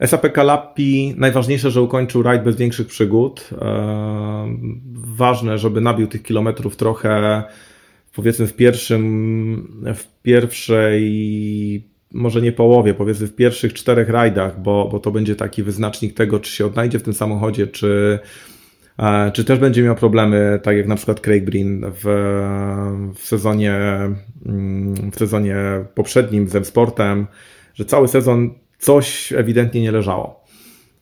SAP Kalapi, najważniejsze, że ukończył rajd bez większych przygód. Ehm, ważne, żeby nabił tych kilometrów trochę, powiedzmy w pierwszym, w pierwszej, może nie połowie, powiedzmy w pierwszych czterech rajdach, bo, bo to będzie taki wyznacznik tego, czy się odnajdzie w tym samochodzie, czy, e, czy też będzie miał problemy, tak jak na przykład Craig Breen w, w sezonie, mm, w sezonie poprzednim z M-Sportem, że cały sezon coś ewidentnie nie leżało.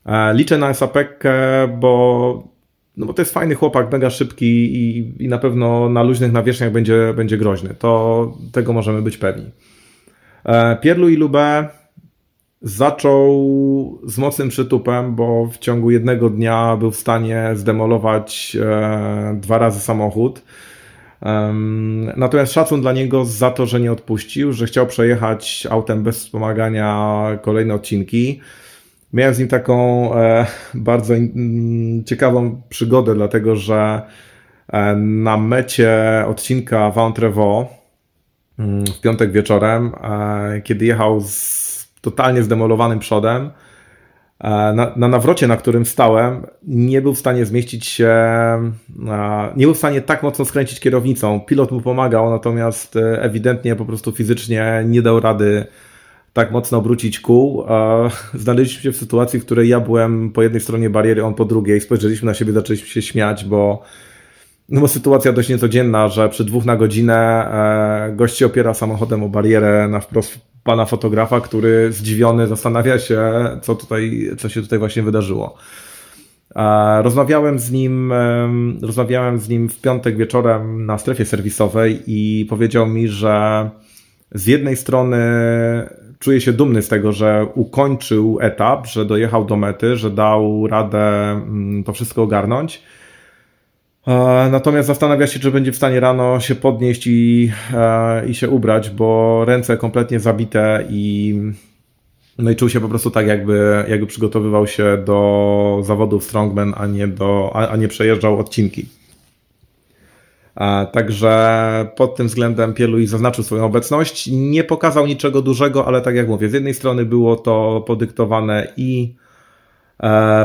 E, liczę na Esapekkę, bo no bo to jest fajny chłopak, mega szybki i, i na pewno na luźnych nawierzchniach będzie, będzie groźny. To tego możemy być pewni. E, Pierlu i Lubę zaczął z mocnym przytupem, bo w ciągu jednego dnia był w stanie zdemolować e, dwa razy samochód. Natomiast szacun dla niego za to, że nie odpuścił, że chciał przejechać autem bez wspomagania kolejne odcinki. Miałem z nim taką e, bardzo ciekawą przygodę, dlatego że e, na mecie odcinka Ventrevo mm, w piątek wieczorem, e, kiedy jechał z totalnie zdemolowanym przodem, na, na nawrocie, na którym stałem, nie był w stanie zmieścić się, nie był w stanie tak mocno skręcić kierownicą. Pilot mu pomagał, natomiast ewidentnie po prostu fizycznie nie dał rady tak mocno obrócić kół. Znaleźliśmy się w sytuacji, w której ja byłem po jednej stronie bariery, on po drugiej. Spojrzeliśmy na siebie, zaczęliśmy się śmiać, bo, no bo sytuacja dość niecodzienna, że przy dwóch na godzinę e, gość się opiera samochodem o barierę na wprost pana fotografa, który zdziwiony zastanawia się, co tutaj, co się tutaj właśnie wydarzyło. Rozmawiałem z nim, rozmawiałem z nim w piątek wieczorem na strefie serwisowej i powiedział mi, że z jednej strony czuje się dumny z tego, że ukończył etap, że dojechał do mety, że dał radę mm, to wszystko ogarnąć. E, natomiast zastanawia się, czy będzie w stanie rano się podnieść i, e, i się ubrać, bo ręce kompletnie zabite i no i czuł się po prostu tak, jakby, jakby przygotowywał się do zawodów strongman, a nie, do, a, a nie przejeżdżał odcinki. Także pod tym względem Pierluis zaznaczył swoją obecność. Nie pokazał niczego dużego, ale tak jak mówię, z jednej strony było to podyktowane i e,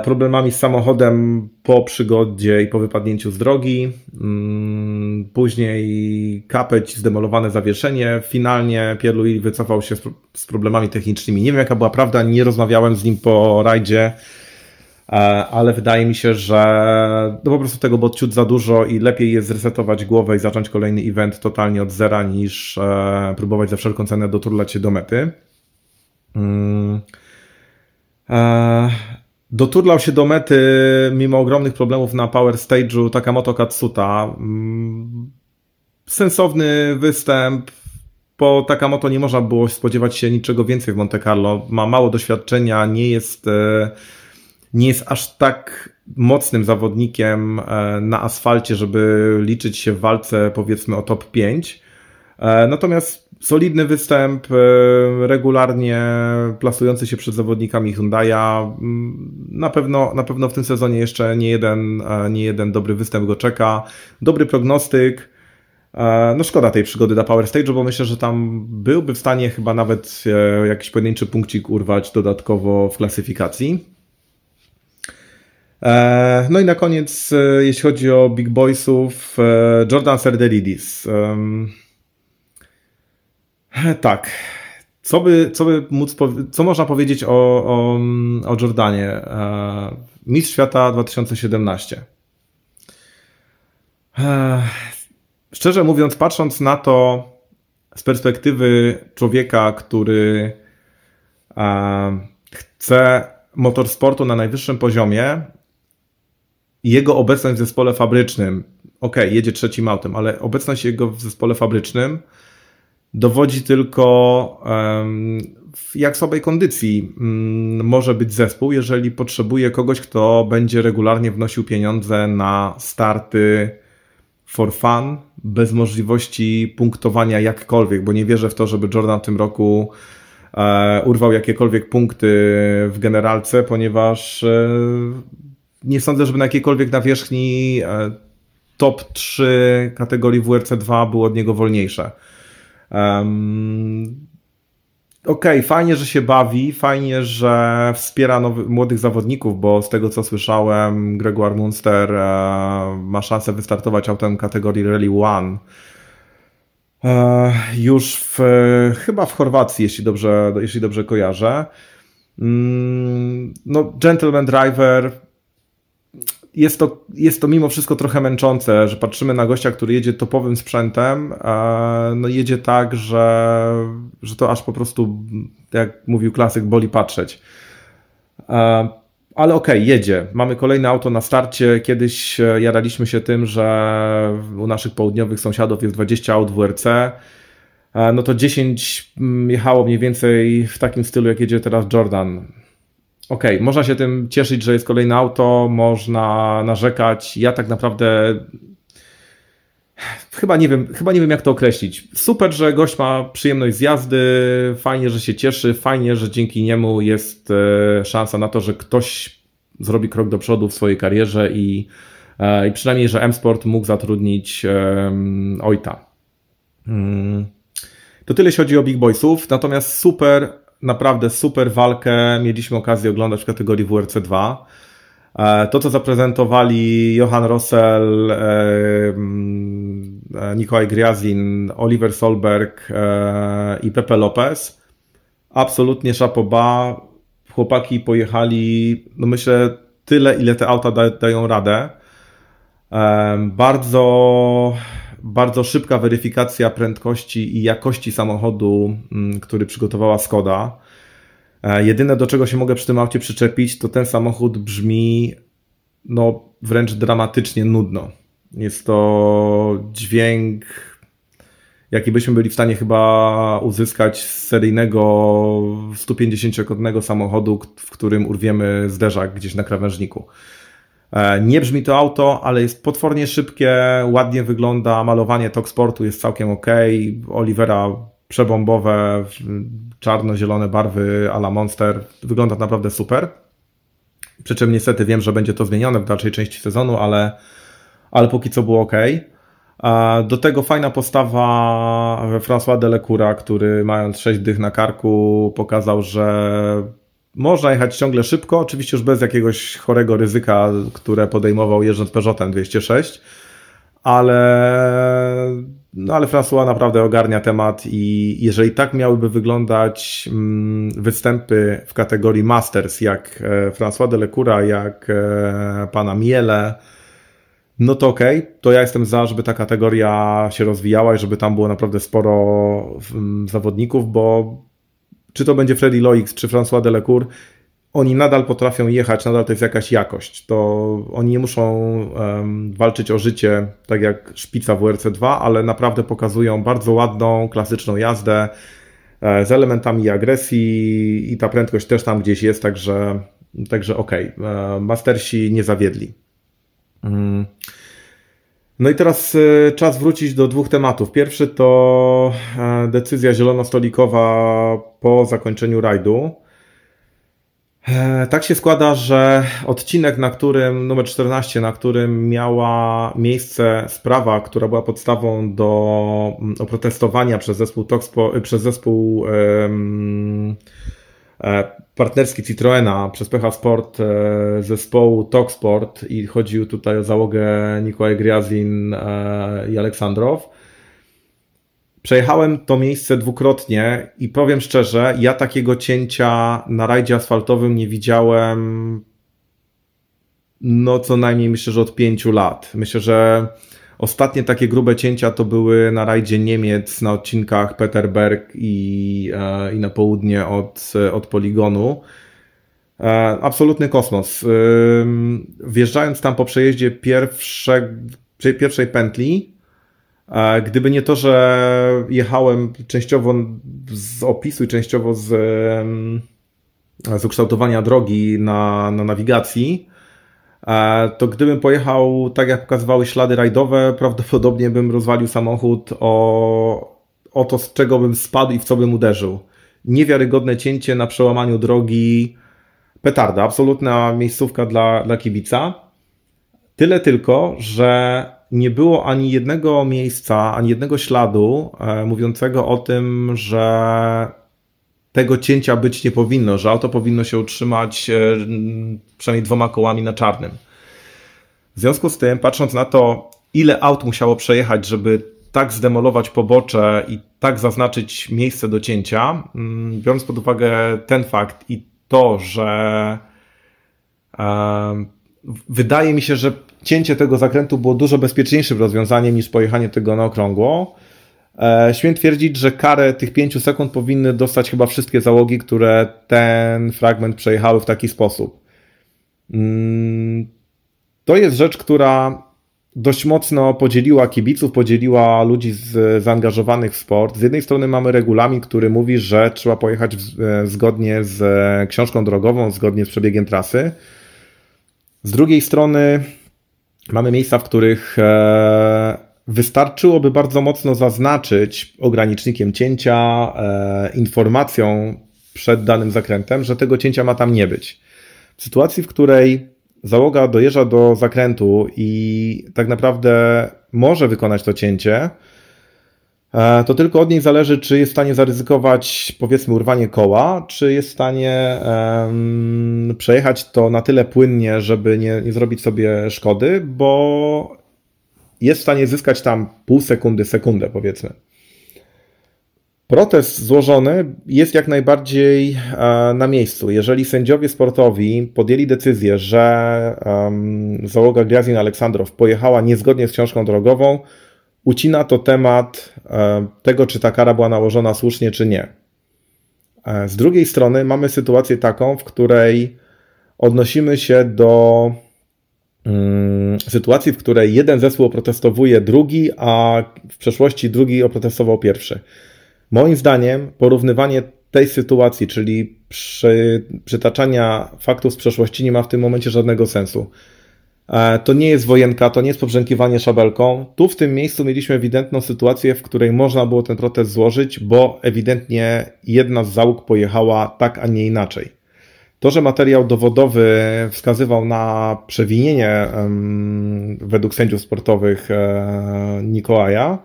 problemami z samochodem po przygodzie i po wypadnięciu z drogi. Mm, później kapeć, zdemolowane zawieszenie. Finalnie Pierluis wycofał się z problemami technicznymi. Nie wiem jaka była prawda, nie rozmawiałem z nim po rajdzie. E, ale wydaje mi się, że no po prostu tego było ciut za dużo i lepiej jest zresetować głowę i zacząć kolejny event totalnie od zera, niż e, próbować za wszelką cenę doturlać się do mety. E, doturlał się do mety mimo ogromnych problemów na Power Stage'u Takamoto Katsuta. Mm. Sensowny występ. Po Takamoto nie można było spodziewać się niczego więcej w Monte Carlo. Ma mało doświadczenia, nie jest nie jest aż tak mocnym zawodnikiem e, na asfalcie, żeby liczyć się w walce powiedzmy o top 5. E, natomiast solidny występ, e, regularnie plasujący się przed zawodnikami Hyundai'a. Mm, na pewno, na pewno w tym sezonie jeszcze nie jeden, nie jeden dobry występ go czeka. Dobry prognostyk. No szkoda tej przygody na Power Stage, bo myślę, że tam byłby w stanie chyba nawet jakiś pojedynczy punkcik urwać dodatkowo w klasyfikacji. E, no i na koniec, e, jeśli chodzi o Big Boysów, e, Jordan Serdelidis. Tak. Co by, co by móc, co można powiedzieć o, o, o Jordanie? Mistrz świata 2017. Szczerze mówiąc, patrząc na to z perspektywy człowieka, który chce motorsportu na najwyższym poziomie, jego obecność w zespole fabrycznym, ok, jedzie trzecim autem, ale obecność jego w zespole fabrycznym dowodzi tylko w jak słabej kondycji mm, może być zespół, jeżeli potrzebuje kogoś, kto będzie regularnie wnosił pieniądze na starty for fun, bez możliwości punktowania jakkolwiek, bo nie wierzę w to, żeby Jordan w tym roku e, urwał jakiekolwiek punkty w generalce, ponieważ e, nie sądzę, żeby na jakiejkolwiek nawierzchni e, top 3 kategorii WRC2 było od niego wolniejsze. Um, Okej, okay, fajnie, że się bawi, fajnie, że wspiera nowy, młodych zawodników, bo z tego co słyszałem, Gregoire Munster e, ma szansę wystartować autem kategorii Rally One. E, już w, chyba w Chorwacji, jeśli dobrze, jeśli dobrze kojarzę. Mm, no, Gentleman Driver, jest to, jest to mimo wszystko trochę męczące, że patrzymy na gościa, który jedzie topowym sprzętem, no jedzie tak, że, że to aż po prostu jak mówił klasyk, boli patrzeć. Ale okej, okay, jedzie. Mamy kolejne auto na starcie. Kiedyś e, jaraliśmy się tym, że u naszych południowych sąsiadów jest 20 aut WRC. E, no to 10 mm, jechało mniej więcej w takim stylu, jak jedzie teraz Jordan. Okej, okay, można się tym cieszyć, że jest kolejne auto, można narzekać. Ja tak naprawdę chyba nie wiem, chyba nie wiem jak to określić. Super, że gość ma przyjemność z jazdy, fajnie, że się cieszy, fajnie, że dzięki niemu jest e, szansa na to, że ktoś zrobi krok do przodu w swojej karierze i, e, i przynajmniej, że M-Sport mógł zatrudnić Ojta. Hmm. To tyle jeśli chodzi o Big Boysów, natomiast super, naprawdę super walkę mieliśmy okazję oglądać w kategorii WRC 2. E, to, co zaprezentowali Johan Rossell, e, mm, e, Nikolaj Griazin, Oliver Solberg i Pepe Lopez, absolutnie szapoba. Chłopaki pojechali, no myślę, tyle, ile te auta da, dają radę. Bardzo, bardzo szybka weryfikacja prędkości i jakości samochodu, mm, który przygotowała Skoda. E, jedyne, do czego się mogę przy tym aucie przyczepić, to ten samochód brzmi no, wręcz dramatycznie nudno. Jest to dźwięk, jaki byśmy byli w stanie chyba uzyskać z seryjnego 150-konnego samochodu, w którym urwiemy zderzak gdzieś na krawężniku. E, nie brzmi to auto, ale jest potwornie szybkie, ładnie wygląda, malowanie Toksportu jest całkiem ok. Olivera przebombowe, czarno-zielone barwy ala Monster. Wygląda naprawdę super. Przy czym niestety wiem, że będzie to zmienione w dalszej części sezonu, ale, ale póki co było ok. Do tego fajna postawa François Delecoura, który mając 6 dych na karku pokazał, że można jechać ciągle szybko, oczywiście już bez jakiegoś chorego ryzyka, które podejmował jeżdżąc Peugeotem 206, ale no ale François naprawdę ogarnia temat i jeżeli tak miałyby wyglądać mm, występy w kategorii Masters, jak e, François Delecoura, jak e, pana Miele, no to okej, okay. to ja jestem za, żeby ta kategoria się rozwijała i żeby tam było naprawdę sporo zawodników, bo czy to będzie Freddy Loix, czy François Delecour, oni nadal potrafią jechać, nadal to jest jakaś jakość. To oni nie muszą um, walczyć o życie, tak jak szpica w WRC2, ale naprawdę pokazują bardzo ładną, klasyczną jazdę e, z elementami agresji i ta prędkość też tam gdzieś jest, także, także okej. Okay. E, mastersi nie zawiedli. Mm. No i teraz e, czas wrócić do dwóch tematów. Pierwszy to e, decyzja zielonostolikowa po zakończeniu rajdu. E, tak się składa, że odcinek, na którym, numer 14, na którym miała miejsce sprawa, która była podstawą do oprotestowania przez zespół, Toxpo, przez zespół um, partnerski Citroena, przez PH Sport e, zespołu Toksport i chodził tutaj o załogę Nikolaj Griazin i Aleksandrow Przejechałem to miejsce dwukrotnie i powiem szczerze, ja takiego cięcia na rajdzie asfaltowym nie widziałem no co najmniej myślę, że od pięciu lat. Myślę, że ostatnie takie grube cięcia to były na rajdzie Niemiec na odcinkach Peterberg i, e, i na południe od, od poligonu. E, absolutny kosmos. Wjeżdżając tam po przejeździe pierwsze, pierwszej pętli, Gdyby nie to, że jechałem częściowo z opisu i częściowo z, z ukształtowania drogi na, na nawigacji, to gdybym pojechał tak jak pokazywały ślady rajdowe, prawdopodobnie bym rozwalił samochód o, o to, z czego bym spadł i w co bym uderzył. Niewiarygodne cięcie na przełamaniu drogi, petarda, absolutna miejscówka dla, dla kibica. Tyle tylko, że nie było ani jednego miejsca, ani jednego śladu e, mówiącego o tym, że tego cięcia być nie powinno, że auto powinno się utrzymać e, przynajmniej dwoma kołami na czarnym. W związku z tym, patrząc na to, ile aut musiało przejechać, żeby tak zdemolować pobocze i tak zaznaczyć miejsce do cięcia, mm, biorąc pod uwagę ten fakt i to, że wydaje mi się, że cięcie tego zakrętu było dużo bezpieczniejszym rozwiązaniem niż pojechanie tego na okrągło. E, śmiem twierdzić, że karę tych 5 sekund powinny dostać chyba wszystkie załogi, które ten fragment przejechały w taki sposób. Mm, to jest rzecz, która dość mocno podzieliła kibiców, podzieliła ludzi z, zaangażowanych w sport. Z jednej strony mamy regulamin, który mówi, że trzeba pojechać w, e, zgodnie z e, książką drogową, zgodnie z przebiegiem trasy. Z drugiej strony mamy miejsca, w których e, wystarczyłoby bardzo mocno zaznaczyć ogranicznikiem cięcia, informacją przed danym zakrętem, że tego cięcia ma tam nie być. W sytuacji, w której załoga dojeżdża do zakrętu i tak naprawdę może wykonać to cięcie, e, to tylko od niej zależy, czy jest w stanie zaryzykować, powiedzmy, urwanie koła, czy jest w stanie um, przejechać to na tyle płynnie, żeby nie, nie zrobić sobie szkody, bo jest w stanie zyskać tam pół sekundy, sekundę, powiedzmy. Protest złożony jest jak najbardziej e, na miejscu. Jeżeli sędziowie sportowi podjęli decyzję, że um, załoga Gwiazdin Aleksandrow pojechała niezgodnie z książką drogową, ucina to temat um, tego, czy ta kara była nałożona słusznie, czy nie. E, z drugiej strony mamy sytuację taką, w której odnosimy się do sytuacji, w której jeden zespół oprotestowuje drugi, a w przeszłości drugi oprotestował pierwszy. Moim zdaniem porównywanie tej sytuacji, czyli przy, przytaczania faktów z przeszłości nie ma w tym momencie żadnego sensu. E, to nie jest wojenka, to nie jest pobrzękiwanie szabelką. Tu w tym miejscu mieliśmy ewidentną sytuację, w której można było ten protest złożyć, bo ewidentnie jedna z załóg pojechała tak, a nie inaczej. To, że materiał dowodowy wskazywał na przewinienie według sędziów sportowych e, Nikołaja,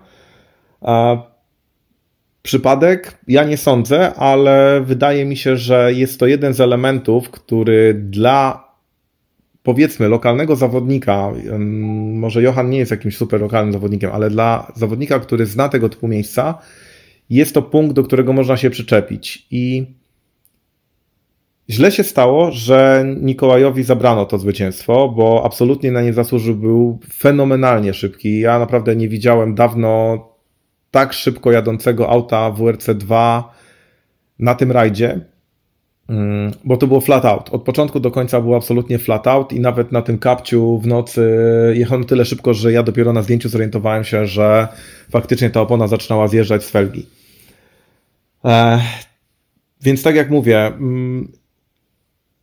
przypadek? Ja nie sądzę, ale wydaje mi się, że jest to jeden z elementów, który dla powiedzmy lokalnego zawodnika, może Johan nie jest jakimś super lokalnym zawodnikiem, ale dla zawodnika, który zna tego typu miejsca, jest to punkt, do którego można się przyczepić. I źle się stało, że Nikołajowi zabrano to zwycięstwo, bo absolutnie na nie zasłużył, był fenomenalnie szybki. Ja naprawdę nie widziałem dawno tak szybko jadącego auta WRC2 na tym rajdzie, mm, bo to było flat out. Od początku do końca było absolutnie flat out i nawet na tym kapciu w nocy jechałem tyle szybko, że ja dopiero na zdjęciu zorientowałem się, że faktycznie ta opona zaczynała zjeżdżać z felgi. Więc tak jak mówię, mm,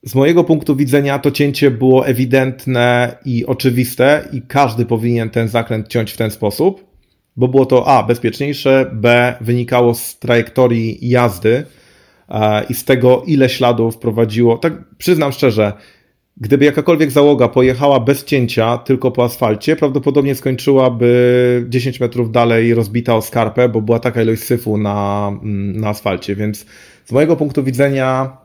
z mojego punktu widzenia to cięcie było ewidentne i oczywiste i każdy powinien ten zakręt ciąć w ten sposób bo było to A bezpieczniejsze, B wynikało z trajektorii jazdy e, i z tego, ile śladów prowadziło. Tak przyznam szczerze, gdyby jakakolwiek załoga pojechała bez cięcia tylko po asfalcie, prawdopodobnie skończyłaby 10 metrów dalej rozbita o skarpę, bo była taka ilość syfu na, mm, na asfalcie. Więc z mojego punktu widzenia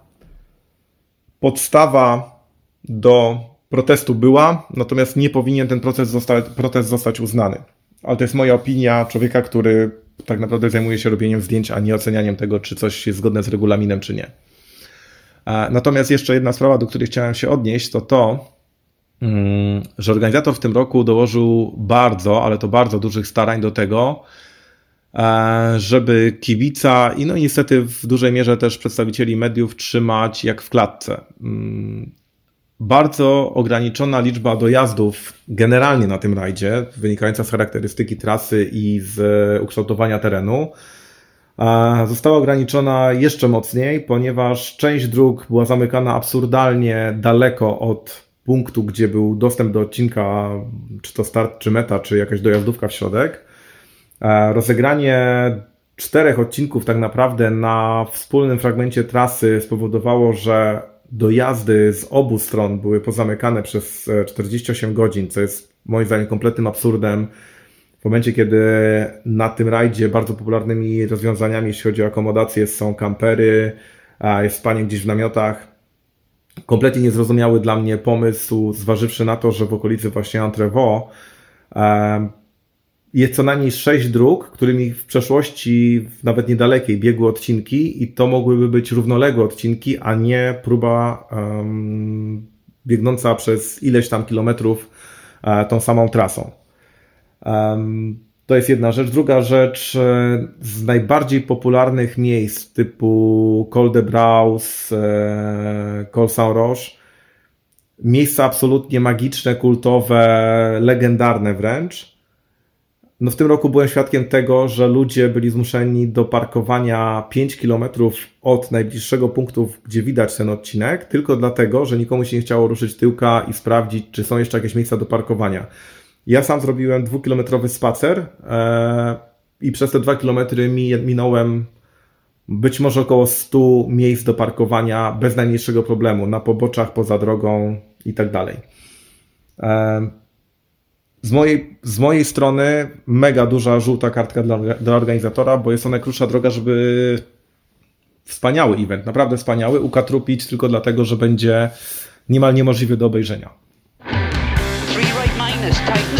podstawa do protestu była, natomiast nie powinien ten proces protest zostać uznany ale to jest moja opinia człowieka, który tak naprawdę zajmuje się robieniem zdjęć, a nie ocenianiem tego, czy coś jest zgodne z regulaminem, czy nie. Natomiast jeszcze jedna sprawa, do której chciałem się odnieść, to to, mm, że organizator w tym roku dołożył bardzo, ale to bardzo dużych starań do tego, żeby kibica i no niestety w dużej mierze też przedstawicieli mediów trzymać jak w klatce. Mm, bardzo ograniczona liczba dojazdów generalnie na tym rajdzie, wynikająca z charakterystyki trasy i z ukształtowania terenu, została ograniczona jeszcze mocniej, ponieważ część dróg była zamykana absurdalnie daleko od punktu, gdzie był dostęp do odcinka, czy to start, czy meta, czy jakaś dojazdówka w środek. Rozegranie czterech odcinków tak naprawdę na wspólnym fragmencie trasy spowodowało, że dojazdy z obu stron były pozamykane przez 48 e, godzin, co jest moim zdaniem kompletnym absurdem. W momencie, kiedy na tym rajdzie bardzo popularnymi rozwiązaniami, jeśli chodzi o akomodację, są kampery, jest spanie gdzieś w namiotach. Kompletnie niezrozumiały dla mnie pomysł, zważywszy na to, że w okolicy właśnie Entrevaux jest co najmniej sześć dróg, którymi w przeszłości, nawet niedalekiej, biegły odcinki i to mogłyby być równoległe odcinki, a nie próba um, biegnąca przez ileś tam kilometrów uh, tą samą trasą. Um, To jest jedna rzecz. Druga rzecz, e, z najbardziej popularnych miejsc typu Col de Braus, e, Col Saint-Roche, miejsca absolutnie magiczne, kultowe, legendarne wręcz. No w tym roku byłem świadkiem tego, że ludzie byli zmuszeni do parkowania 5 km od najbliższego punktu, gdzie widać ten odcinek, tylko dlatego, że nikomu się nie chciało ruszyć tyłka i sprawdzić, czy są jeszcze jakieś miejsca do parkowania. Ja sam zrobiłem dwukilometrowy spacer e, i przez te dwa kilometry minąłem być może około 100 miejsc do parkowania bez najmniejszego problemu, na poboczach, poza drogą i tak dalej. E, z mojej, z mojej strony mega duża żółta kartka dla, dla organizatora, bo jest to najkrótsza droga, żeby wspaniały event, naprawdę wspaniały, ukatrupić tylko dlatego, że będzie niemal niemożliwy do obejrzenia. Three right minus, tightens